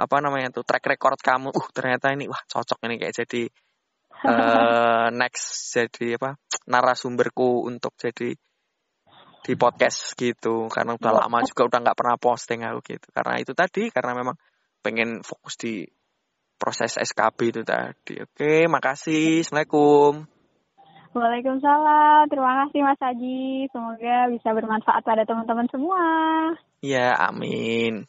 apa namanya tuh track record kamu uh ternyata ini wah cocok ini kayak jadi uh, next jadi apa narasumberku untuk jadi di podcast gitu. Karena udah lama iya. juga udah nggak pernah posting aku gitu. Karena itu tadi karena memang pengen fokus di proses SKB itu tadi. Oke makasih. Assalamualaikum. Waalaikumsalam. Terima kasih Mas Haji. Semoga bisa bermanfaat pada teman-teman semua. Ya, amin.